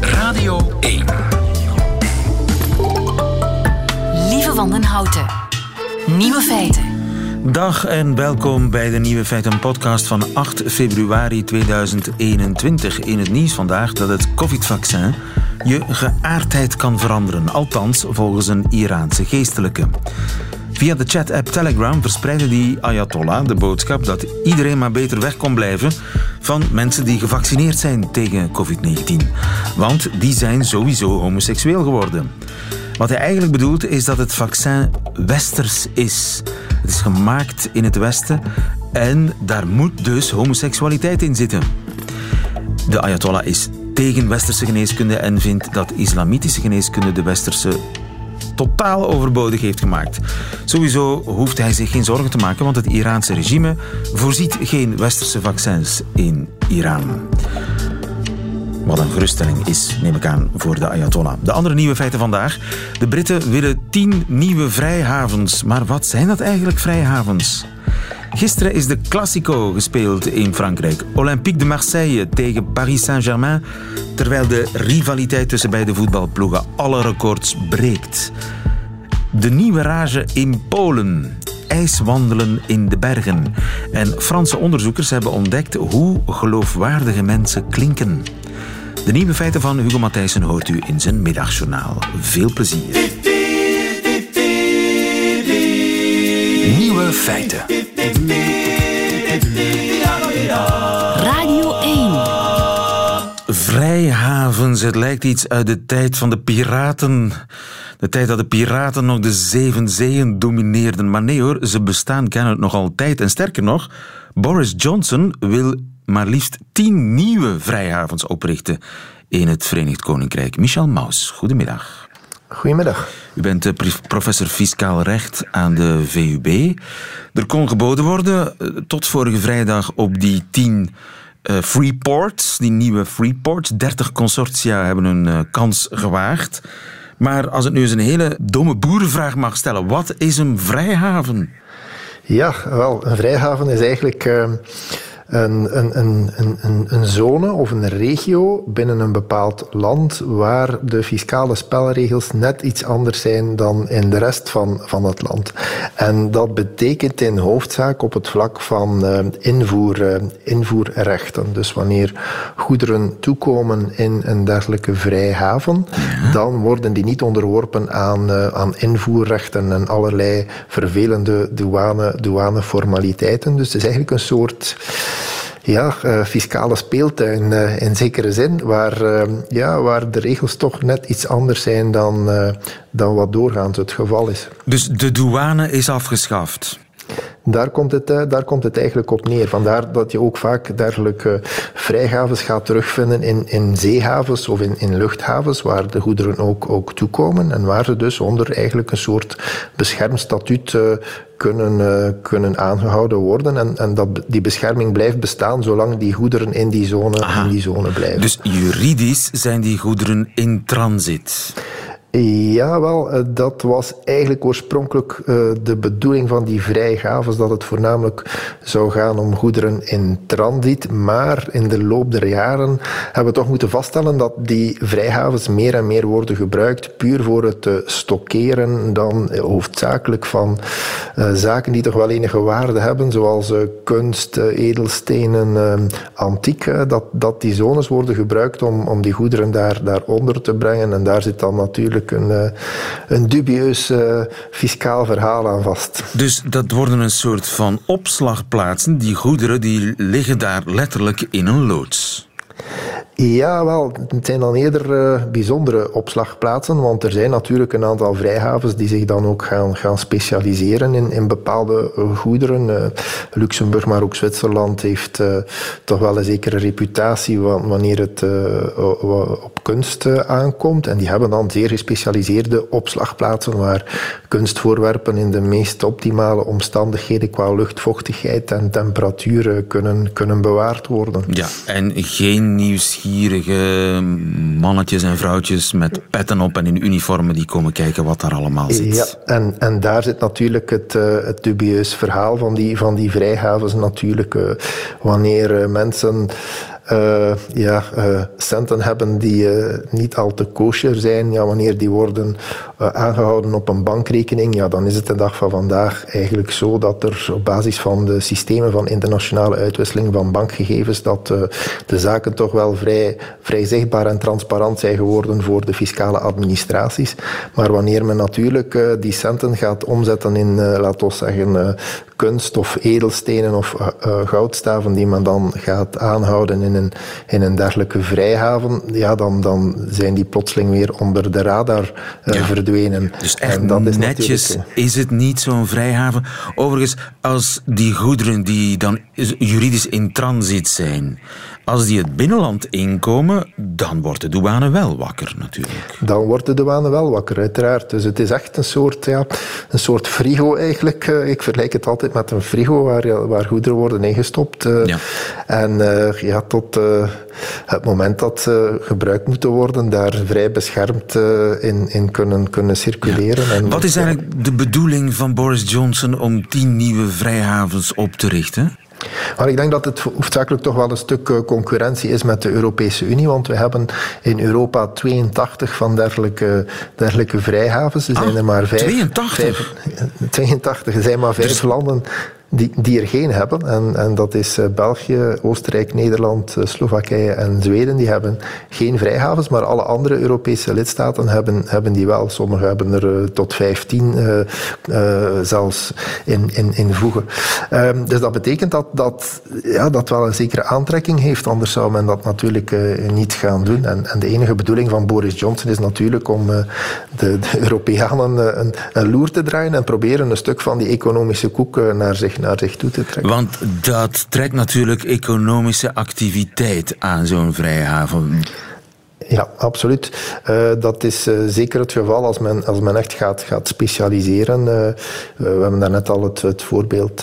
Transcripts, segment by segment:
Radio 1. Lieve Wandenhouten. Nieuwe feiten. Dag en welkom bij de Nieuwe Feiten podcast van 8 februari 2021. In het nieuws vandaag dat het covid-vaccin je geaardheid kan veranderen, althans volgens een Iraanse geestelijke. Via de chat-app Telegram verspreidde die Ayatollah de boodschap dat iedereen maar beter weg kon blijven van mensen die gevaccineerd zijn tegen COVID-19. Want die zijn sowieso homoseksueel geworden. Wat hij eigenlijk bedoelt is dat het vaccin westers is. Het is gemaakt in het Westen en daar moet dus homoseksualiteit in zitten. De Ayatollah is tegen westerse geneeskunde en vindt dat islamitische geneeskunde de westerse totaal overbodig heeft gemaakt. Sowieso hoeft hij zich geen zorgen te maken, want het Iraanse regime voorziet geen westerse vaccins in Iran. Wat een geruststelling is, neem ik aan, voor de Ayatollah. De andere nieuwe feiten vandaag. De Britten willen tien nieuwe vrijhavens. Maar wat zijn dat eigenlijk, vrijhavens? Gisteren is de Classico gespeeld in Frankrijk. Olympique de Marseille tegen Paris Saint-Germain. Terwijl de rivaliteit tussen beide voetbalploegen alle records breekt. De nieuwe rage in Polen. IJswandelen in de bergen. En Franse onderzoekers hebben ontdekt hoe geloofwaardige mensen klinken. De nieuwe feiten van Hugo Matthijssen hoort u in zijn middagjournaal. Veel plezier. Nieuwe feiten. Radio 1. Vrijhavens, het lijkt iets uit de tijd van de piraten. De tijd dat de piraten nog de zeven zeeën domineerden. Maar nee hoor, ze bestaan kennelijk nog altijd. En sterker nog, Boris Johnson wil maar liefst tien nieuwe vrijhavens oprichten in het Verenigd Koninkrijk. Michel Maus, goedemiddag. Goedemiddag. U bent professor fiscaal recht aan de VUB. Er kon geboden worden eh, tot vorige vrijdag op die tien eh, freeports, die nieuwe freeports. 30 consortia hebben hun eh, kans gewaagd. Maar als het nu eens een hele domme boerenvraag mag stellen, wat is een vrijhaven? Ja, wel, een vrijhaven is eigenlijk eh, een, een, een, een- een, een zone of een regio binnen een bepaald land waar de fiscale spelregels net iets anders zijn dan in de rest van, van het land. En dat betekent in hoofdzaak op het vlak van eh, invoer, eh, invoerrechten. Dus wanneer goederen toekomen in een dergelijke vrijhaven, dan worden die niet onderworpen aan, eh, aan invoerrechten en allerlei vervelende douane, douaneformaliteiten. Dus het is eigenlijk een soort ja, eh, fiscale speeltuin eh, in zekere zin, waar, eh, ja, waar de regels toch net iets anders zijn dan, dan wat doorgaans het geval is. Dus de douane is afgeschaft. Daar komt, het, eh, daar komt het eigenlijk op neer. Vandaar dat je ook vaak dergelijke vrijhavens gaat terugvinden in, in zeehavens of in, in luchthavens, waar de goederen ook, ook toekomen en waar ze dus onder eigenlijk een soort beschermd statuut eh, kunnen, eh, kunnen aangehouden worden. En, en dat, die bescherming blijft bestaan zolang die goederen in die zone, in die zone blijven. Dus juridisch zijn die goederen in transit. Ja, wel, eh, dat was eigenlijk oorspronkelijk eh, de bedoeling van die vrijhavens, dat het voornamelijk zou gaan om goederen in transit. Maar in de loop der jaren hebben we toch moeten vaststellen dat die vrijhavens meer en meer worden gebruikt, puur voor het stockeren dan eh, hoofdzakelijk van zaken die toch wel enige waarde hebben, zoals kunst, edelstenen, antiek, dat, dat die zones worden gebruikt om, om die goederen daar, daaronder te brengen. En daar zit dan natuurlijk een, eh, een dubieus eh, fiscaal verhaal aan vast. Dus dat worden een soort van opslagplaatsen. Die goederen die liggen daar letterlijk in een loods. Ja, wel, het zijn dan eerder eh, bijzondere opslagplaatsen, want er zijn natuurlijk een aantal vrijhavens die zich dan ook gaan, gaan specialiseren in, in bepaalde eh, goederen. Eh, Luxemburg, maar ook Zwitserland heeft toch wel een zekere reputatie wa- wanneer het op kunst aankomt. En die hebben dan zeer gespecialiseerde opslagplaatsen waar kunstvoorwerpen in de meest optimale omstandigheden qua luchtvochtigheid en temperatuur kunnen, kunnen bewaard worden. Ja, en geen nieuwsgierige mannetjes en vrouwtjes met petten op en in uniformen die komen kijken wat daar allemaal zit. Ja, en, en daar zit natuurlijk het, eh, het dubieus verhaal van die, van die vrijhavens natuurlijk. eh, wanneer eh, mensen ja, centen hebben die niet al te kosher zijn. Ja, wanneer die worden aangehouden op een bankrekening, ja, dan is het de dag van vandaag eigenlijk zo dat er op basis van de systemen van internationale uitwisseling van bankgegevens, dat de zaken toch wel vrij, vrij zichtbaar en transparant zijn geworden voor de fiscale administraties. Maar wanneer men natuurlijk die centen gaat omzetten in, laten we zeggen, kunst of edelstenen of goudstaven die men dan gaat aanhouden in een, in een dergelijke vrijhaven, ja, dan, dan zijn die plotseling weer onder de radar uh, verdwenen. Dus echt en dat is netjes is het niet zo'n vrijhaven. Overigens, als die goederen die dan juridisch in transit zijn, als die het binnenland inkomen, dan wordt de douane wel wakker natuurlijk. Dan wordt de douane wel wakker, uiteraard. Dus het is echt een soort, ja, een soort frigo eigenlijk. Eh, ik vergelijk het altijd met een frigo waar, waar goederen worden ingestopt. Eh. Ja. En uh, ja, tot het moment dat ze gebruikt moeten worden, daar vrij beschermd in, in kunnen, kunnen circuleren. En Wat is eigenlijk de bedoeling van Boris Johnson om tien nieuwe vrijhavens op te richten? Maar ik denk dat het hoofdzakelijk toch wel een stuk eh, concurrentie is met de Europese Unie, want we hebben in Europa 82 van dergelijke, dergelijke vrijhavens. Er zijn ah, er maar vijf. 82? 82. Er zijn maar vijf dus landen die, die er geen hebben. En, en dat is eh, België, Oostenrijk, Nederland, eh, Slowakije en Zweden. Die hebben geen vrijhavens, maar alle andere Europese lidstaten hebben, hebben die wel. Sommigen hebben er eh, tot 15 uh, zelfs in, in, in voegen. Um, dus dat betekent dat dat, ja, dat wel een zekere aantrekking heeft. Anders zou men dat natuurlijk niet gaan doen. En, en, de enige bedoeling van Boris Johnson is natuurlijk om de, de, Europeanen een, een loer te draaien en proberen een stuk van die economische koek naar zich naar zich toe te trekken. Want dat trekt natuurlijk economische activiteit aan, zo'n vrijhaven. Ja, absoluut. Uh, dat is uh, zeker het geval als men, als men echt gaat, gaat specialiseren. Uh, we hebben daarnet al het, het voorbeeld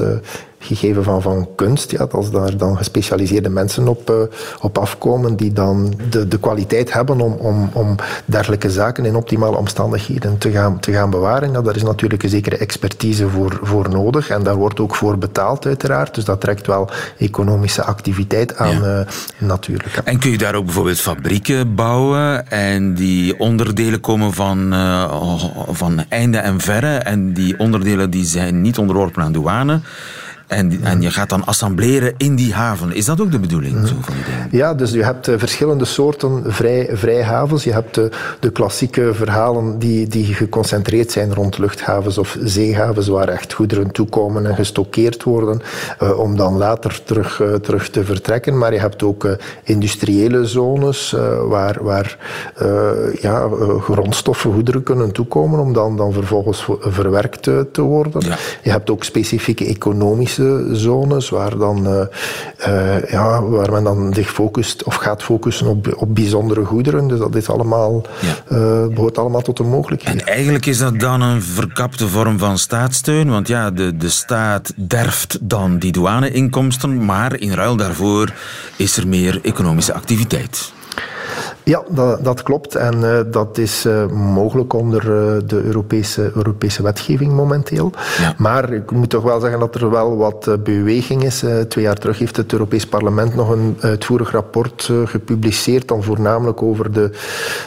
gegeven van, van kunst, ja, als daar dan gespecialiseerde mensen op, uh, op afkomen die dan de, de kwaliteit hebben om, om, om dergelijke zaken in optimale omstandigheden te gaan, te gaan bewaren, ja, daar is natuurlijk een zekere expertise voor, voor nodig en daar wordt ook voor betaald uiteraard, dus dat trekt wel economische activiteit aan ja. uh, natuurlijk. En kun je daar ook bijvoorbeeld fabrieken bouwen en die onderdelen komen van, uh, van einde en verre en die onderdelen die zijn niet onderworpen aan douane en, en je gaat dan assembleren in die haven. Is dat ook de bedoeling? Zo van die Ja, dus je hebt uh, verschillende soorten vrij, vrijhavens. Je hebt uh, de klassieke verhalen die, die geconcentreerd zijn rond luchthavens of zeehavens, waar echt goederen toekomen en gestockeerd worden, uh, om dan later terug, terug te vertrekken. Maar je hebt ook industriële zones waar, waar ja, grondstoffen, goederen kunnen toekomen, om dan, dan vervolgens verwerkt te worden. Ja. Je hebt ook specifieke economische zones, waar, dan, uh, uh, ja, waar men dan zich focust of gaat focussen op, op bijzondere goederen. Dus dat is allemaal, ja. uh, behoort allemaal tot de mogelijkheid. En eigenlijk is dat dan een verkapte vorm van staatssteun, want ja, de, de staat derft dan die douaneinkomsten, maar in ruil daarvoor is er meer economische activiteit. Ja, dat, dat klopt. En uh, dat is uh, mogelijk onder uh, de Europese, Europese wetgeving momenteel. Ja. Maar ik moet toch wel zeggen dat er wel wat beweging is. twee jaar terug heeft het Europees Parlement nog een uitvoerig rapport gepubliceerd, dan voornamelijk over de,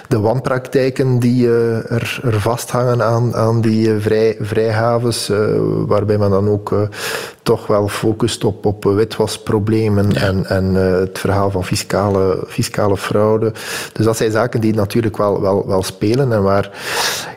de wanpraktijken die er, er vasthangen aan, aan die vrij, vrijhavens, waarbij men dan ook toch wel focust op, op witwasproblemen ja. en, en het verhaal van fiscale, fiscale fraude. Dus dat zijn zaken die natuurlijk wel, wel, wel spelen en waar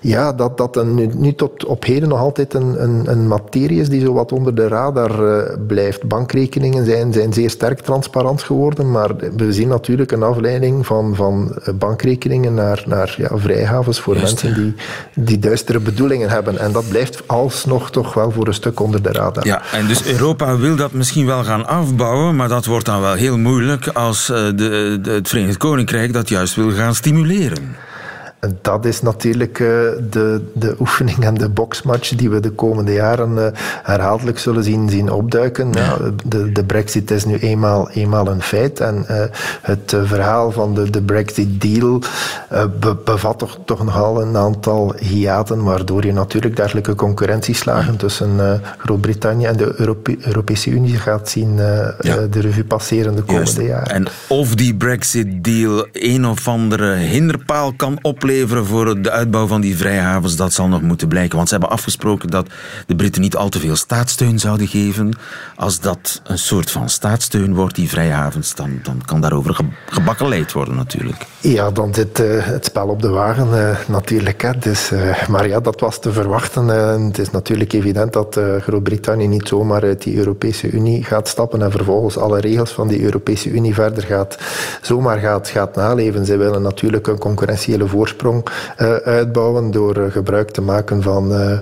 ja, dat, dat een, nu, nu tot op heden nog altijd een, een, een materie is die zo wat onder de radar uh, blijft. Bankrekeningen zijn, zijn zeer sterk transparant geworden, maar we zien natuurlijk een afleiding van, van bankrekeningen naar, naar ja, vrijhavens voor mensen die, die duistere bedoelingen hebben. En dat blijft alsnog toch wel voor een stuk onder de radar. Ja, en dus Europa wil dat misschien wel gaan afbouwen, maar dat wordt dan wel heel moeilijk als de, de, het Verenigd Koninkrijk dat juist wil gaan stimuleren. Dat is natuurlijk de, de oefening en de boxmatch die we de komende jaren herhaaldelijk zullen zien, zien opduiken. Ja. de, de brexit is nu eenmaal, eenmaal een feit en het verhaal van de, de brexit-deal bevat toch, toch nogal een aantal hiaten, waardoor je natuurlijk dergelijke concurrentieslagen tussen Groot-Brittannië en de Europese Unie gaat zien de revue passeren de komende jaren. En of die Brexit-deal een of andere hinderpaal kan opleveren voor de uitbouw van die vrijhavens, dat zal nog moeten blijken. Want ze hebben afgesproken dat de Britten niet al te veel staatssteun zouden geven. Als dat een soort van staatssteun wordt, die vrijhavens, dan, dan kan daarover gebakkeleid worden natuurlijk. Ja, dan zit uh, het spel op de wagen uh, natuurlijk. Hè. Dus, uh, maar ja, dat was te verwachten. het is natuurlijk evident dat Groot-Brittannië niet zomaar uit die Europese Unie gaat stappen en vervolgens alle regels van die Europese Unie verder gaat, zomaar gaat, gaat naleven. Zij willen natuurlijk een concurrentiële voorsprong uh, uitbouwen door uh, gebruik te maken van, uh,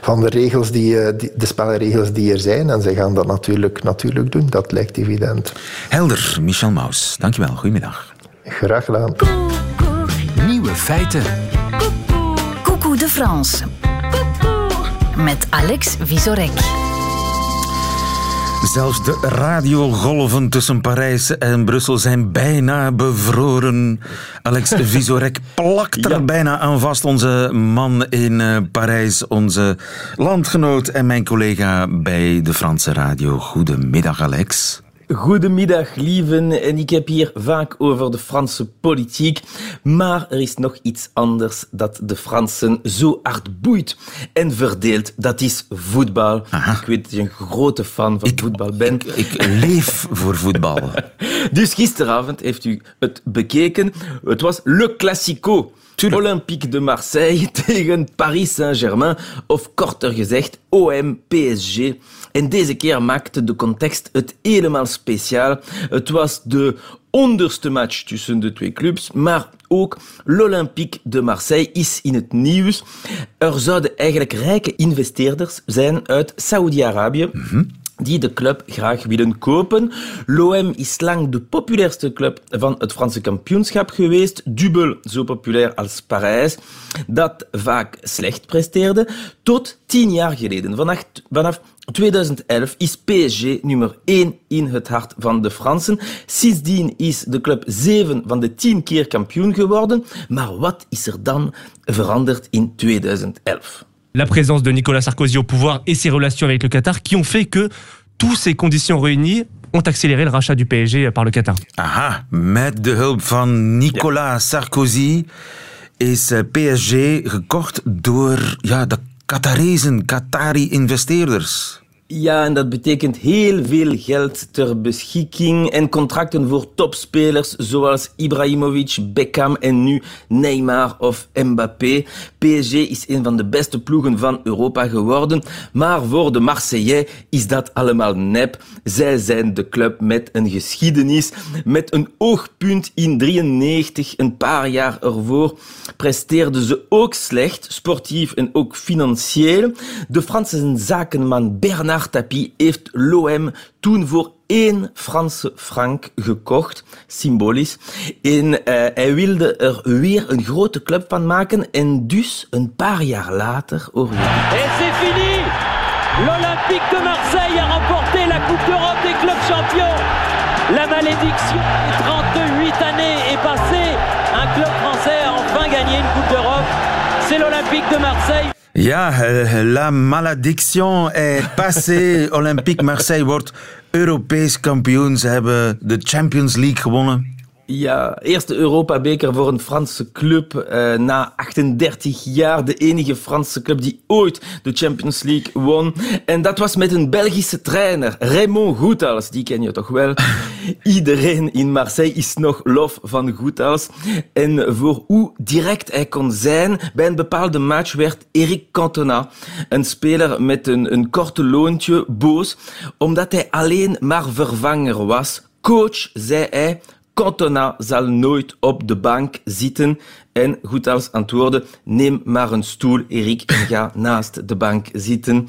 van de, regels die, die, de spelregels die er zijn. En zij gaan dat natuurlijk, natuurlijk doen. Dat lijkt evident. Helder, Michel Maus. Dankjewel. Goedemiddag. Graag gedaan. Nieuwe feiten. Coucou de France. Met Alex Visorek. Zelfs de radiogolven tussen Parijs en Brussel zijn bijna bevroren. Alex Visorek plakt er bijna aan vast. Onze man in uh, Parijs, onze landgenoot en mijn collega bij de Franse radio. Goedemiddag, Alex. Goedemiddag, lieven. En ik heb hier vaak over de Franse politiek. Maar er is nog iets anders dat de Fransen zo hard boeit en verdeelt. Dat is voetbal. Ik weet dat je een grote fan van voetbal bent. Ik, ik leef voor voetbal. dus gisteravond heeft u het bekeken. Het was Le Classico. Tuurlijk. Olympique de Marseille tegen Paris Saint-Germain, of korter gezegd OM-PSG. En deze keer maakte de context het helemaal speciaal. Het was de onderste match tussen de twee clubs, maar ook l'Olympique de Marseille is in het nieuws. Er zouden eigenlijk rijke investeerders zijn uit Saoedi-Arabië. Mm die de club graag willen kopen. L'OM is lang de populairste club van het Franse kampioenschap geweest, dubbel zo populair als Parijs, dat vaak slecht presteerde, tot tien jaar geleden. Vanaf, vanaf 2011 is PSG nummer 1 in het hart van de Fransen. Sindsdien is de club 7 van de 10 keer kampioen geworden. Maar wat is er dan veranderd in 2011? la présence de Nicolas Sarkozy au pouvoir et ses relations avec le Qatar qui ont fait que toutes ces conditions réunies ont accéléré le rachat du PSG par le Qatar. Aha, met de hulp van Nicolas Sarkozy is eh, PSG gekocht door ja, de Qatarezen, Qatari investeerders. Ja, en dat betekent heel veel geld ter beschikking en contracten voor topspelers zoals Ibrahimovic, Beckham en nu Neymar of Mbappé. PSG is een van de beste ploegen van Europa geworden, maar voor de Marseillais is dat allemaal nep. Zij zijn de club met een geschiedenis, met een oogpunt in 93, een paar jaar ervoor, presteerden ze ook slecht, sportief en ook financieel. De Franse zakenman Bernard Bernard Tapie heeft l'OM toen voor één Franse frank gekocht, symbolisch. En uh, hij wilde er weer een grote club van maken en dus een paar jaar later... Oh, Et c'est fini L'Olympique de Marseille a remporté la Coupe d'Europe des clubs champions. La malédiction de 38 années est passée. Un club français a enfin gagné une Coupe d'Europe. C'est l'Olympique de Marseille. Ja, eh, la malédiction est passée. Olympique Marseille wordt Europees kampioen. Ze hebben de Champions League gewonnen. Ja, eerste Europa-beker voor een Franse club uh, na 38 jaar. De enige Franse club die ooit de Champions League won. En dat was met een Belgische trainer, Raymond Goethals. Die ken je toch wel? Iedereen in Marseille is nog lof van Goethals. En voor hoe direct hij kon zijn bij een bepaalde match werd Eric Cantona, een speler met een, een korte loontje, boos, omdat hij alleen maar vervanger was. Coach, zei hij, Cantona zal nooit op de bank zitten. En goed als antwoorden, neem maar een stoel, Erik, en ga naast de bank zitten.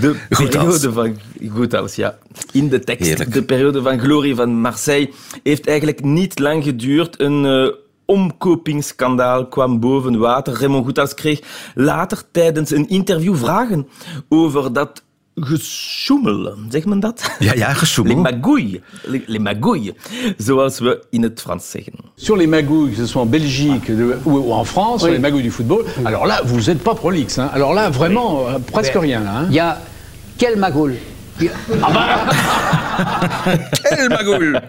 De periode van goed ja. In de tekst, de periode van glorie van Marseille heeft eigenlijk niet lang geduurd. Een uh, kwam boven water. Raymond Goethals kreeg later tijdens een interview vragen over dat gesjoemel, zegt men dat? Ja, ja, gesjoemel. Les magouilles, les, les magouilles, zoals we in het Frans zeggen. Sur les magouilles, que ce soit en Belgique de- ou, ou en France, sur les magouilles du football, alors là, vous n'êtes pas prolixe. hein. Alors là, vraiment, euh, presque rien. Hein. Il y a quel magoul El Magul.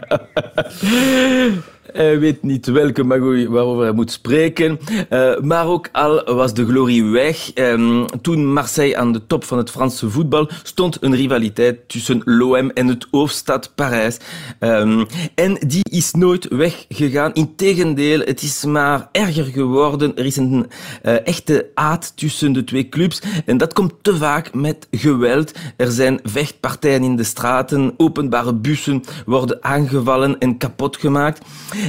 Hij weet niet welke magouille waarover hij moet spreken. Eh, maar ook al was de glorie weg. Ehm, toen Marseille aan de top van het Franse voetbal stond een rivaliteit tussen l'OM en het hoofdstad Parijs. Ehm, en die is nooit weggegaan. Integendeel, het is maar erger geworden. Er is een eh, echte haat tussen de twee clubs. En dat komt te vaak met geweld. Er zijn vechtpartijen in de straten. Openbare bussen worden aangevallen en kapot gemaakt.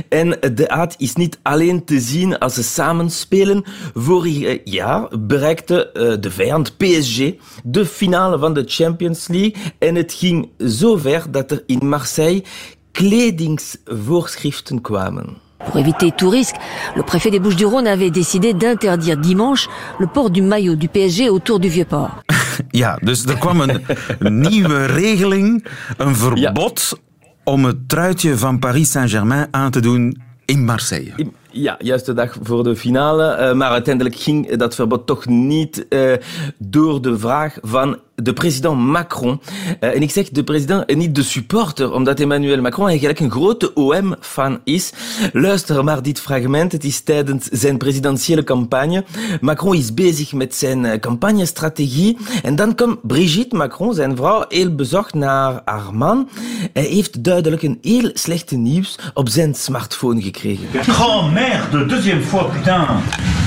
En de haat is niet alleen te zien als ze samenspelen. Vorig jaar bereikte eh, de vijand PSG de finale van de Champions League. En het ging zo ver dat er in Marseille kledingsvoorschriften kwamen. Pour éviter tout risque, le préfet des Bouches-du-Rhône avait décidé d'interdire dimanche le port du maillot du PSG autour du Vieux-Port. Ja, dus er kwam een nieuwe regeling, een verbod om het truitje van Paris Saint-Germain aan te doen in Marseille. Ja, juist de dag voor de finale. Eh, maar uiteindelijk ging dat verbod toch niet eh, door de vraag van de president Macron. Eh, en ik zeg de president en niet de supporter, omdat Emmanuel Macron eigenlijk een grote OM-fan is. Luister maar dit fragment. Het is tijdens zijn presidentiële campagne. Macron is bezig met zijn eh, campagnestrategie. En dan komt Brigitte Macron, zijn vrouw, heel bezorgd naar haar man. Hij heeft duidelijk een heel slechte nieuws op zijn smartphone gekregen. Oh merde, deuxième fois, putain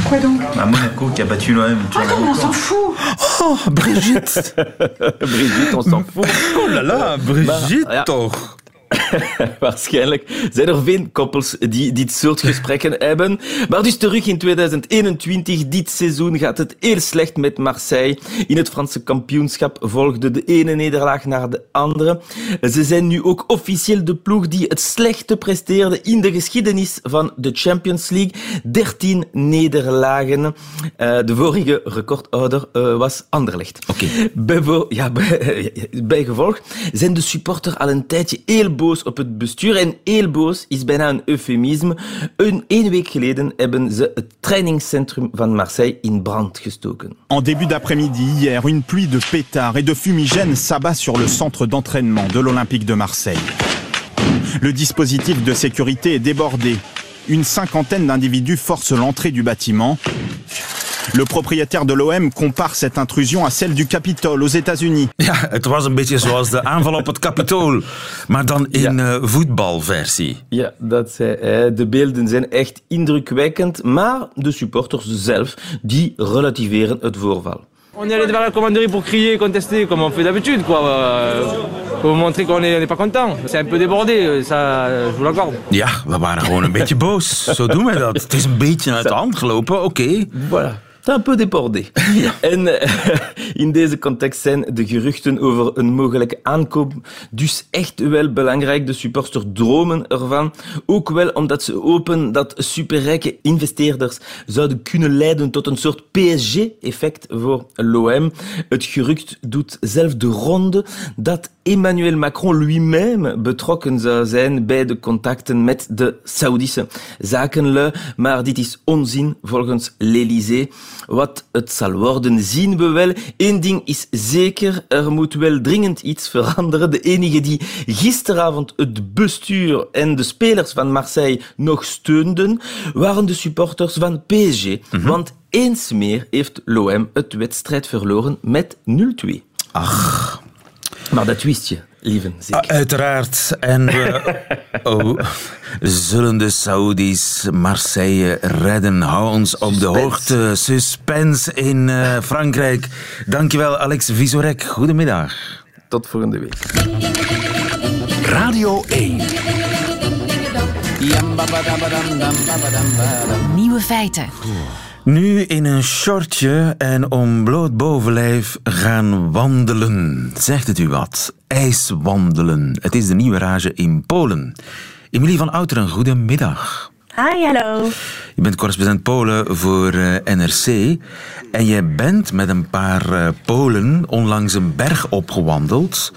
Quoi donc Bah, Monaco qui a battu l'OM. tu vois, on s'en fout Oh, Brigitte. Brigitte, on s'en fout. Oh la la, Brigitte Maar, ja. toch. Waarschijnlijk zijn er veel koppels die dit soort gesprekken hebben. Maar dus terug in 2021. Dit seizoen gaat het heel slecht met Marseille. In het Franse kampioenschap volgde de ene nederlaag naar de andere. Ze zijn nu ook officieel de ploeg die het slechte presteerde in de geschiedenis van de Champions League. 13 nederlagen. Eh, de vorige recordhouder eh, was Anderlecht. Oké. Bijvo- ja, bij, bijgevolg zijn de supporters al een tijdje heel En début d'après-midi hier, une pluie de pétards et de fumigènes s'abat sur le centre d'entraînement de l'Olympique de Marseille. Le dispositif de sécurité est débordé. Une cinquantaine d'individus forcent l'entrée du bâtiment. Le propriétaire de l'OM compare cette intrusion à celle du Capitole aux États-Unis. Ja, het was een beetje zoals de aanval op het Capitool, maar dan in eh, voetbalversie. Ja, dat zei hij. De beelden zijn echt indrukwekkend, maar de supporters zelf, die relativeren het voorval. On est allé devant la commanderie pour crier contester comme on fait d'habitude, quoi. euh, Pour montrer qu'on n'est pas content. C'est un peu débordé, ça, je vous l'accorde. Ja, we waren gewoon een beetje boos. Zo doen wij dat. Het is een beetje uit de hand gelopen, oké. Voilà. Is een peu débordé. En eh, in deze context zijn de geruchten over een mogelijke aankoop dus echt wel belangrijk. De supporters dromen ervan. Ook wel omdat ze hopen dat superrijke investeerders zouden kunnen leiden tot een soort PSG-effect voor l'OM. Het gerucht doet zelf de ronde dat Emmanuel Macron lui-même betrokken zou zijn bij de contacten met de Saoedische zakenlui. Maar dit is onzin volgens l'Elysée. Wat het zal worden, zien we wel. Eén ding is zeker, er moet wel dringend iets veranderen. De enige die gisteravond het bestuur en de spelers van Marseille nog steunden, waren de supporters van PSG. Want eens meer heeft l'OM het wedstrijd verloren met 0-2. Ach. Maar dat wist je, lieven. zeker. Ah, uiteraard. En we oh, zullen de Saoedi's Marseille redden. Hou ons op de hoogte. Suspense in eh, Frankrijk. Dankjewel, Alex Visorek. Goedemiddag. Tot volgende week. Radio 1. Nieuwe feiten. Nu in een shortje en om bloot bovenlijf gaan wandelen. Zegt het u wat? IJswandelen. Het is de nieuwe rage in Polen. Emilie van Outeren, goedemiddag. Hi, hallo. Je bent correspondent Polen voor eh, NRC. En jij bent met een paar eh, Polen onlangs een berg opgewandeld.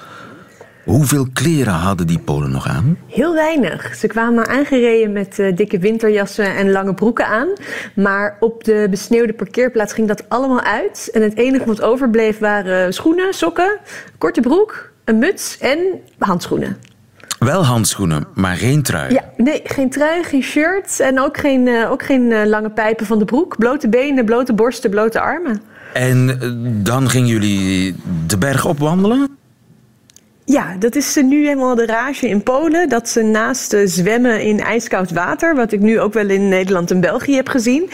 Hoeveel kleren hadden die Polen nog aan? Heel weinig. Ze kwamen aangereden met eh, dikke winterjassen en lange broeken aan. Maar op de besneeuwde parkeerplaats ging dat allemaal uit. En het enige wat overbleef waren schoenen, sokken, korte broek, een muts en handschoenen. Wel handschoenen, maar geen trui. Ja, nee, geen trui, geen shirt en ook geen, eh, ook geen eh, lange pijpen van de broek. Blote benen, blote borsten, blote armen. En dan gingen jullie de berg opwandelen? Ja, dat is nu helemaal de rage in Polen. Dat ze naast eh, zwemmen in ijskoud water, wat ik nu ook wel in Nederland en België heb gezien,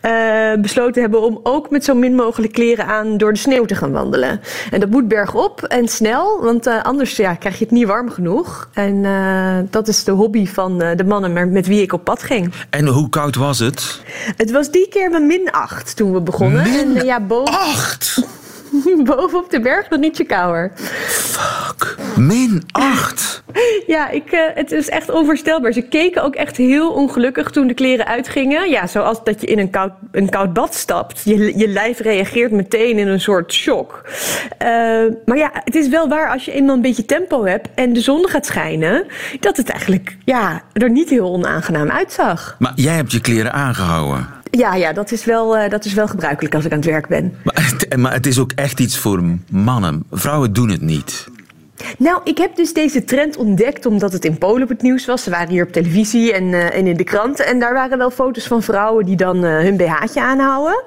eh, besloten hebben om ook met zo min mogelijk kleren aan door de sneeuw te gaan wandelen. En dat moet bergop en snel, want eh, anders ja, krijg je het niet warm genoeg. En dat is de hobby van de mannen met- wie ik op pad ging. En hoe koud was het? Het was die keer maar min 8 toen we begonnen. Min en, ja, boven, 8? boven op de berg nog ietsje kouder. Min 8? Ja, ik, eh, het is echt onvoorstelbaar. Ze keken ook echt heel ongelukkig toen de kleren uitgingen. Ja, zoals dat je in een koud, een koud bad stapt. Je, je lijf reageert meteen in een soort shock. Eh, maar ja, het is wel waar als je eenmaal een beetje tempo hebt en de zon gaat schijnen, dat het eigenlijk ja, er niet heel onaangenaam uitzag. Maar jij hebt je kleren aangehouden. Ja, ja dat, is wel, eh, dat is wel gebruikelijk als ik aan het werk ben. Maar het, maar het is ook echt iets voor mannen. Vrouwen doen het niet. Nou, ik heb dus deze trend ontdekt omdat het in Polen op het nieuws was. Ze waren hier op televisie en, eh, en in de kranten. En daar waren wel foto's van vrouwen die dan eh, hun BH'tje aanhouden.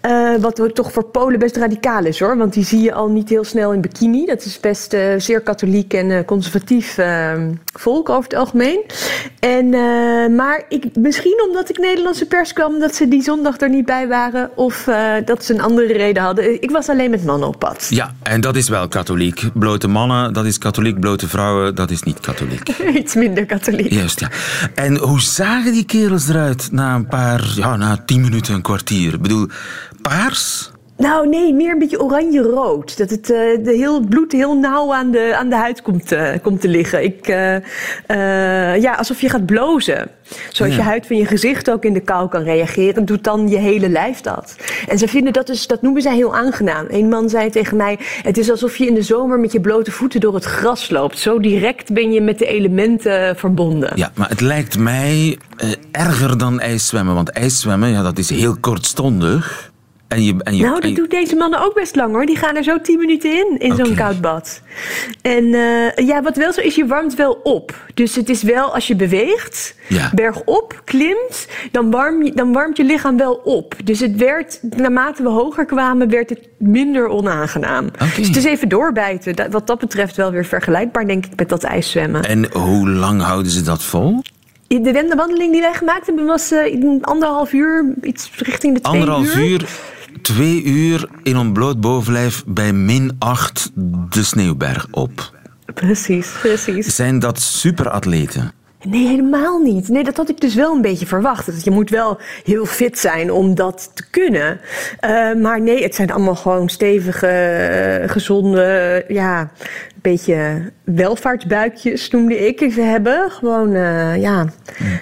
Eh, wat toch voor Polen best radicaal is hoor. Want die zie je al niet heel snel in bikini. Dat is best eh, zeer katholiek en eh, conservatief eh, volk over het algemeen. En, eh, maar ik, misschien omdat ik Nederlandse pers kwam dat ze die zondag er niet bij waren. Of eh, dat ze een andere reden hadden. Ik was alleen met mannen op pad. Ja, en dat is wel katholiek. Blote mannen, dat is katholiek. Blote vrouwen, dat is niet katholiek. Iets minder katholiek. Juist, ja. En hoe zagen die kerels eruit na een paar, ja, na tien minuten, een kwartier? Ik bedoel, paars? Nou, nee, meer een beetje oranje-rood. Dat het, eh, de heel, het bloed heel nauw aan de, aan de huid komt, eh, komt te liggen. Ik, eh, ja, alsof je gaat blozen. Zoals Ja. je huid van je gezicht ook in de kou kan reageren, doet dan je hele lijf dat. En ze vinden dat dus, dat noemen zij heel aangenaam. Een man zei tegen mij: Het is alsof je in de zomer met je blote voeten door het gras loopt. Zo direct ben je met de elementen verbonden. Ja, maar het lijkt mij erger dan ijszwemmen. Want ijszwemmen, ja, dat is heel kortstondig. En je, en je, Nou, dat doen deze mannen ook best lang hoor. Die gaan er zo 10 minuten in, in zo'n koud bad. En eh, ja, wat wel zo is, je warmt wel op. Dus het is wel, als je beweegt, Ja. bergop, klimt, dan, warm je, dan warmt je lichaam wel op. Dus het werd, naarmate we hoger kwamen, werd het minder onaangenaam. Dus het is even doorbijten. Dat- Wat dat betreft wel weer vergelijkbaar, denk ik, met dat ijszwemmen. en hoe lang houden ze dat vol? De de wandeling die wij gemaakt hebben was eh, anderhalf uur, iets richting de twee Anderhalf uur, twee uur in ontbloot bovenlijf bij min 8 de sneeuwberg op. Precies, precies. Zijn dat superatleten? Nee, helemaal niet. Nee, dat had ik dus wel een beetje verwacht. Dat je moet wel heel fit zijn om dat te kunnen. Eh, maar nee, het zijn allemaal gewoon stevige, eh, gezonde, ja, beetje welvaartsbuikjes noemde ik ze hebben. Gewoon, eh, ja,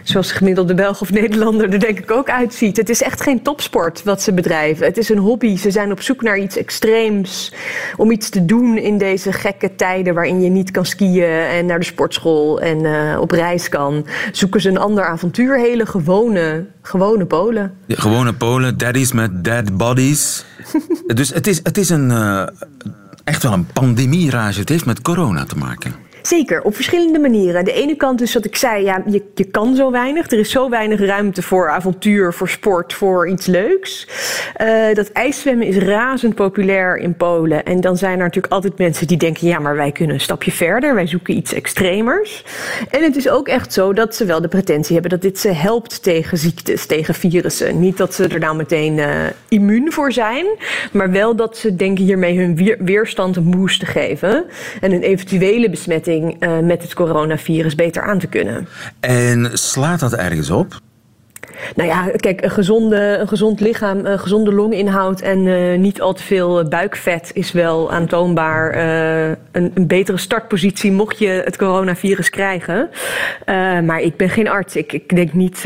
zoals de gemiddelde Belg of Nederlander er denk ik ook uitziet. Het is echt geen topsport wat ze bedrijven. Het is een hobby. Ze zijn op zoek naar iets extreems. Om iets te doen in deze gekke tijden waarin je niet kan skiën en naar de sportschool en eh, op reis kan. Zoeken ze een ander avontuur. Hele gewone, gewone Polen. De gewone Polen, daddies met dead bodies. dus het is, het is een, eh, echt wel een pandemierage. Het heeft met corona te maken. Zeker, op verschillende manieren. De ene kant is wat ik zei, ja, je, je kan zo weinig. Er is zo weinig ruimte voor avontuur, voor sport, voor iets leuks. Eh, dat ijszwemmen is razend populair in Polen. En dan zijn er natuurlijk altijd mensen die denken... ja, maar wij kunnen een stapje verder, wij zoeken iets extremers. En het is ook echt zo dat ze wel de pretentie hebben... dat dit ze helpt tegen ziektes, tegen virussen. Niet dat ze er nou meteen eh, immuun voor zijn... maar wel dat ze denken hiermee hun weer- weerstand een boost te geven... en een eventuele besmetting eh, met het coronavirus beter aan te kunnen. En slaat dat ergens op? Nou ja, kijk, een, gezonde, een gezond lichaam, een gezonde longinhoud en uh, niet al te veel buikvet is wel aantoonbaar uh, een, een, betere startpositie mocht je het coronavirus krijgen. Uh, maar ik ben geen arts. Ik, ik, denk niet,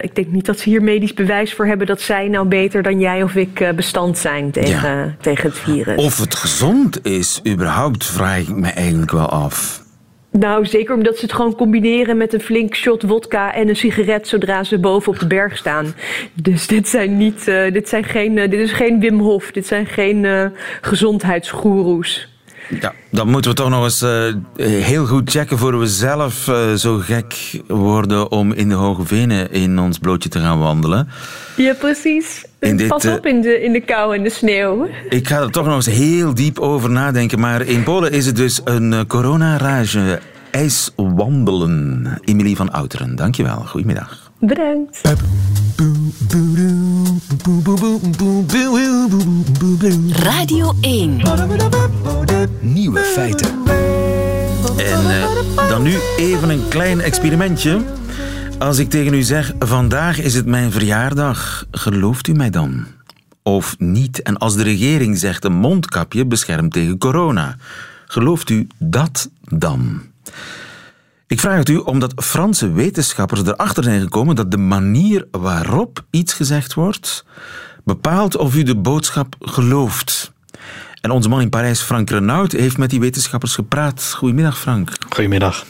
ik denk niet dat ze hier medisch bewijs voor hebben dat zij nou beter dan jij of ik bestand zijn tegen, ja. tegen het virus. Of het gezond is, überhaupt, vraag ik me eigenlijk wel af. Nou, zeker omdat ze het gewoon combineren met een flink shot vodka en een sigaret zodra ze boven op de berg staan. Dus dit zijn niet, uh, dit zijn geen, uh, dit is geen Wim Hof, dit zijn geen uh, gezondheidsgoeroes. Ja, dan moeten we toch nog eens heel goed checken voor we zelf zo gek worden om in de hoge venen in ons blootje te gaan wandelen. Ja, precies. Dit, Pas op in de, in de kou en de sneeuw. Ik ga er toch nog eens heel diep over nadenken. Maar in Polen is het dus een corona-rage ijswandelen. Emilie van Outeren, dankjewel. Goedemiddag. Bedankt. Radio 1. Nieuwe feiten. En uh, dan nu even een klein experimentje. Als ik tegen u zeg, vandaag is het mijn verjaardag, gelooft u mij dan? Of niet? En als de regering zegt een mondkapje beschermt tegen corona, gelooft u dat dan? Ik vraag het u omdat Franse wetenschappers erachter zijn gekomen dat de manier waarop iets gezegd wordt bepaalt of u de boodschap gelooft. En onze man in Parijs, Frank Renaud, heeft met die wetenschappers gepraat. Goedemiddag, Frank. Goedemiddag.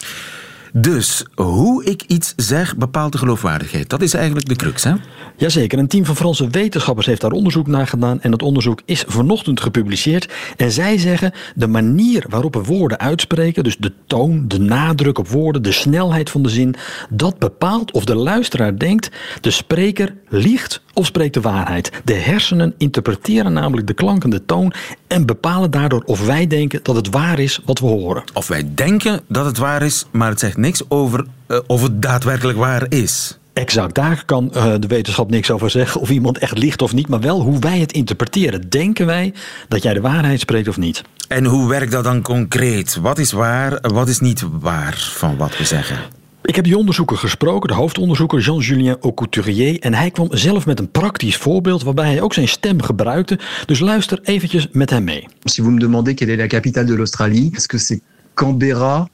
Dus hoe ik iets zeg bepaalt de geloofwaardigheid. Dat is eigenlijk de crux, hè? Jazeker. Een team van Franse wetenschappers heeft daar onderzoek naar gedaan. En dat onderzoek is vanochtend gepubliceerd. En zij zeggen de manier waarop we woorden uitspreken, dus de toon, de nadruk op woorden, de snelheid van de zin, dat bepaalt of de luisteraar denkt de spreker liegt of spreekt de waarheid. De hersenen interpreteren namelijk de klankende toon en bepalen daardoor of wij denken dat het waar is wat we horen. Of wij denken dat het waar is, maar het zegt niks over uh, of het daadwerkelijk waar is. Exact, daar kan uh, de wetenschap niks over zeggen of iemand echt liegt of niet, maar wel hoe wij het interpreteren. Denken wij dat jij de waarheid spreekt of niet? En hoe werkt dat dan concreet? Wat is waar, wat is niet waar van wat we zeggen? Ik heb die onderzoeker gesproken, de hoofdonderzoeker Jean-Julien Aucouturier. En hij kwam zelf met een praktisch voorbeeld waarbij hij ook zijn stem gebruikte. Dus luister eventjes met hem mee. Si vous me demandez quelle est la capitale de l'Australie, est-ce que c'est Canberra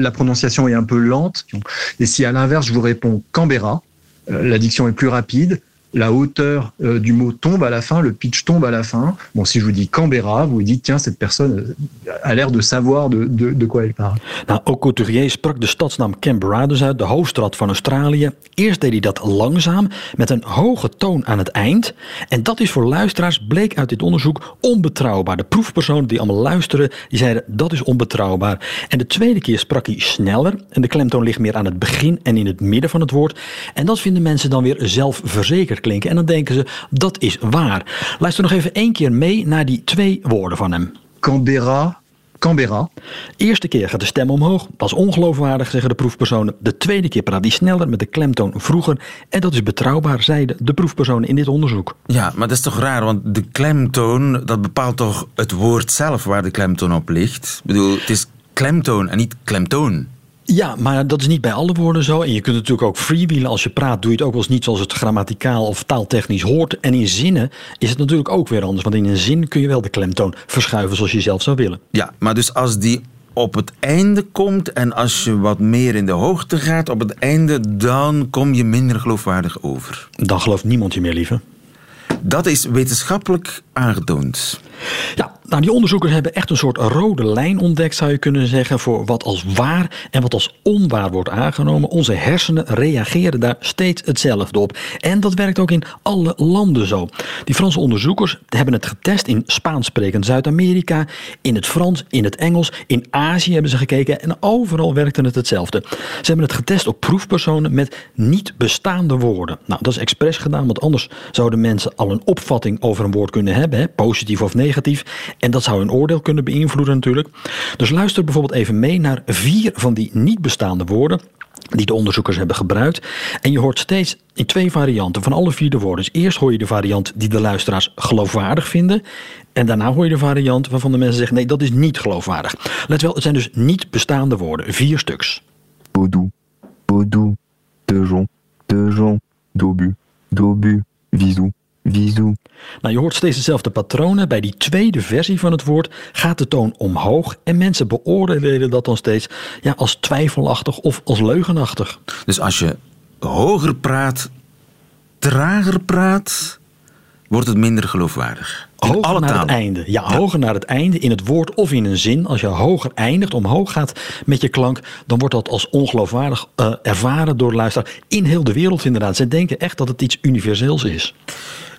La prononciation est un peu lente. Et si à l'inverse je vous réponds Canberra, euh, la diction est plus rapide. La hauteur euh, du mot tombe à la fin, le pitch tombe à la fin. Bon, si je vous dis Canberra, vous dites, tiens, cette personne a l'air de savoir de, de, de quoi elle parle. Nou, ook Couturier sprak de stadsnaam Canberra dus uit, de hoofdstad van Australië. Eerst deed hij dat langzaam, met een hoge toon aan het eind. En dat is voor luisteraars, bleek uit dit onderzoek, onbetrouwbaar. De proefpersonen die allemaal luisteren, die zeiden, dat is onbetrouwbaar. En de tweede keer sprak hij sneller. En de klemtoon ligt meer aan het begin en in het midden van het woord. En dat vinden mensen dan weer zelfverzekerd klinken. En dan denken ze, dat is waar. Luister nog even één keer mee naar die twee woorden van hem. Canberra, Canberra. Eerste keer gaat de stem omhoog. Dat is ongeloofwaardig, zeggen de proefpersonen. De tweede keer praat hij sneller met de klemtoon vroeger. En dat is betrouwbaar, zeiden de proefpersonen in dit onderzoek. Ja, maar dat is toch raar, want de klemtoon, dat bepaalt toch het woord zelf waar de klemtoon op ligt. Ik bedoel, het is klemtoon en niet klemtoon. Ja, maar dat is niet bij alle woorden zo. En je kunt natuurlijk ook freewheelen. Als je praat, doe je het ook wel eens niet zoals het grammaticaal of taaltechnisch hoort. En in zinnen is het natuurlijk ook weer anders. Want in een zin kun je wel de klemtoon verschuiven zoals je zelf zou willen. Ja, maar dus als die op het einde komt en als je wat meer in de hoogte gaat op het einde, dan kom je minder geloofwaardig over. Dan gelooft niemand je meer, lieve. Dat is wetenschappelijk aangetoond. Ja, nou, die onderzoekers hebben echt een soort rode lijn ontdekt, zou je kunnen zeggen, voor wat als waar en wat als onwaar wordt aangenomen. Onze hersenen reageren daar steeds hetzelfde op. En dat werkt ook in alle landen zo. Die Franse onderzoekers hebben het getest in Spaans-sprekend Zuid-Amerika, in het Frans, in het Engels, in Azië hebben ze gekeken en overal werkte het hetzelfde. Ze hebben het getest op proefpersonen met niet bestaande woorden. Nou, dat is expres gedaan, want anders zouden mensen al een opvatting over een woord kunnen hebben, positief of negatief. En dat zou hun oordeel kunnen beïnvloeden natuurlijk. Dus luister bijvoorbeeld even mee naar vier van die niet bestaande woorden die de onderzoekers hebben gebruikt. En je hoort steeds in twee varianten van alle vier de woorden. Dus eerst hoor je de variant die de luisteraars geloofwaardig vinden. En daarna hoor je de variant waarvan de mensen zeggen: nee, dat is niet geloofwaardig. Let wel, het zijn dus niet bestaande woorden, vier stuks. Dejon, Dejon, dobu, dobu, visou, Nou, je hoort steeds dezelfde patronen. Bij die tweede versie van het woord gaat de toon omhoog. En mensen beoordelen dat dan steeds ja, als twijfelachtig of als leugenachtig. Dus als je hoger praat, trager praat, wordt het minder geloofwaardig. In Hoger alle naar talen. het einde. Ja, hoger naar het einde in het woord of in een zin. Als je hoger eindigt, omhoog gaat met je klank, dan wordt dat als ongeloofwaardig eh, ervaren door de luisteraar. In heel de wereld inderdaad. Ze denken echt dat het iets universeels is.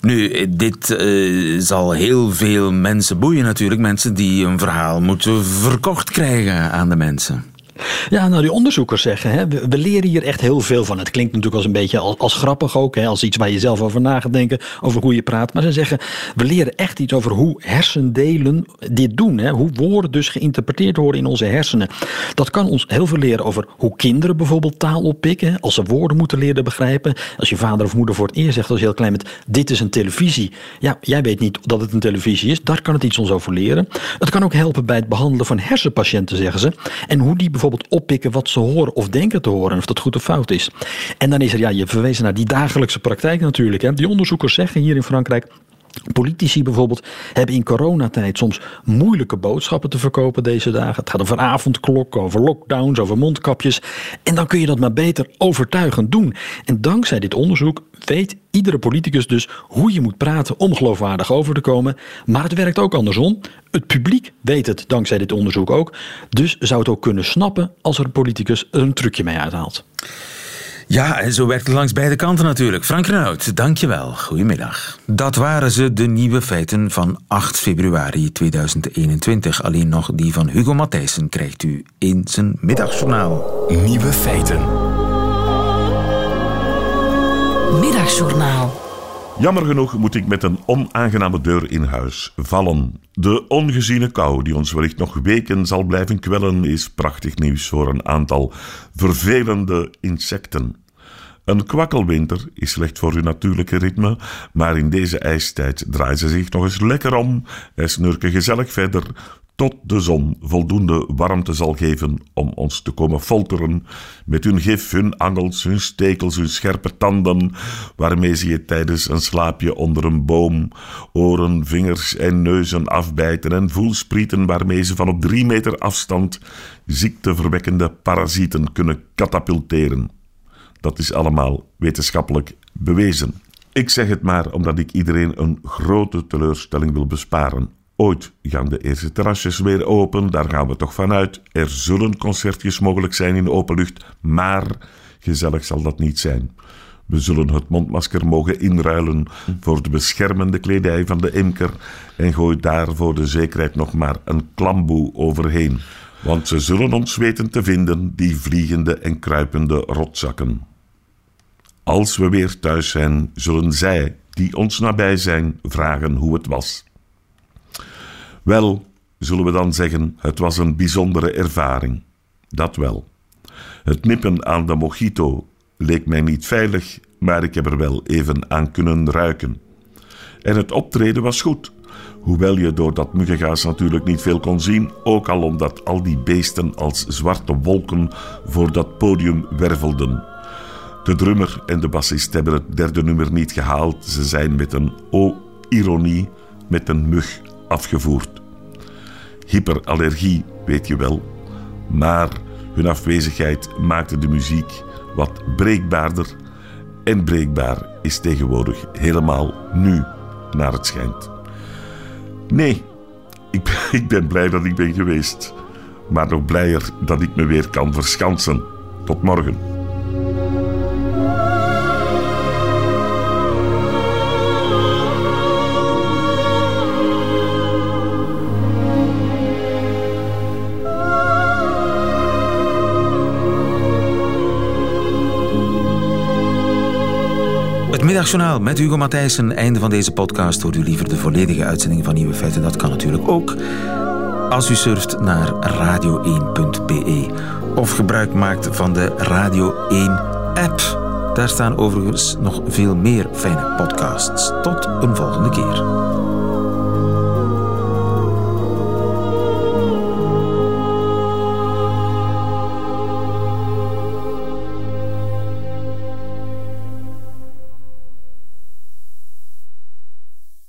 Nu, eh, dit eh, zal heel veel mensen boeien natuurlijk. Mensen die een verhaal moeten verkocht krijgen aan de mensen. Ja, nou die onderzoekers zeggen, hè, we, leren hier echt heel veel van. Het klinkt natuurlijk als een beetje als, grappig ook, hè, als iets waar je zelf over na gaat denken, over hoe je praat. Maar ze zeggen, we leren echt iets over hoe hersendelen dit doen. Hè, hoe woorden dus geïnterpreteerd worden in onze hersenen. Dat kan ons heel veel leren over hoe kinderen bijvoorbeeld taal oppikken. Als ze woorden moeten leren begrijpen. Als je vader of moeder voor het eerst zegt als je heel klein bent, dit is een televisie. Ja, jij weet niet dat het een televisie is. Daar kan het iets ons over leren. Het kan ook helpen bij het behandelen van hersenpatiënten, zeggen ze. En hoe die bijvoorbeeld oppikken wat ze horen of denken te horen. Of dat goed of fout is. En dan is er, ja, je verwezen naar die dagelijkse praktijk natuurlijk. Hè. Die onderzoekers zeggen hier in Frankrijk. Politici bijvoorbeeld hebben in coronatijd soms moeilijke boodschappen te verkopen deze dagen. Het gaat over avondklokken, over lockdowns, over mondkapjes. En dan kun je dat maar beter overtuigend doen. En dankzij dit onderzoek weet iedere politicus dus hoe je moet praten om geloofwaardig over te komen. Maar het werkt ook andersom. Het publiek weet het dankzij dit onderzoek ook. Dus zou het ook kunnen snappen als er een politicus er een trucje mee uithaalt. Ja, en zo werkt het langs beide kanten natuurlijk. Frank Renaud, dankjewel. Goedemiddag. Dat waren ze, de nieuwe feiten van 8 februari 2021. Alleen nog die van Hugo Matthijssen krijgt u in zijn middagjournaal. Nieuwe feiten. Middagjournaal. Jammer genoeg moet ik met een onaangename deur in huis vallen. De ongeziene kou, die ons wellicht nog weken zal blijven kwellen, is prachtig nieuws voor een aantal vervelende insecten. Een kwakkelwinter is slecht voor uw natuurlijke ritme, maar in deze ijstijd draaien ze zich nog eens lekker om en snurken gezellig verder tot de zon voldoende warmte zal geven om ons te komen folteren met hun gif, hun angels, hun stekels, hun scherpe tanden, waarmee ze je tijdens een slaapje onder een boom oren, vingers en neuzen afbijten en voelsprieten waarmee ze van op drie meter afstand ziekteverwekkende parasieten kunnen katapulteren. Dat is allemaal wetenschappelijk bewezen. Ik zeg het maar omdat ik iedereen een grote teleurstelling wil besparen. Ooit gaan de eerste terrasjes weer open, daar gaan we toch vanuit. Er zullen concertjes mogelijk zijn in de open lucht, maar gezellig zal dat niet zijn. We zullen het mondmasker mogen inruilen voor de beschermende kledij van de imker en gooi daar voor de zekerheid nog maar een klamboe overheen. Want ze zullen ons weten te vinden, die vliegende en kruipende rotzakken. Als we weer thuis zijn, zullen zij, die ons nabij zijn, vragen hoe het was. Wel, zullen we dan zeggen, het was een bijzondere ervaring. Dat wel. Het nippen aan de mojito leek mij niet veilig, maar ik heb er wel even aan kunnen ruiken. En het optreden was goed. Hoewel je door dat muggengaas natuurlijk niet veel kon zien, ook al omdat al die beesten als zwarte wolken voor dat podium wervelden. De drummer en de bassist hebben het derde nummer niet gehaald. Ze zijn met een o-ironie met een mug afgevoerd. Hyperallergie, weet je wel. Maar hun afwezigheid maakte de muziek wat breekbaarder. En breekbaar is tegenwoordig helemaal nu, naar het schijnt. Nee, ik, ik ben blij dat ik ben geweest. Maar nog blijer dat ik me weer kan verschansen. Tot morgen. Middagjournaal met Hugo Matthijssen. Einde van deze podcast. Hoort u liever de volledige uitzending van Nieuwe Feiten? Dat kan natuurlijk ook. Als u surft naar radio1.be of gebruik maakt van de Radio 1 app. Daar staan overigens nog veel meer fijne podcasts. Tot een volgende keer.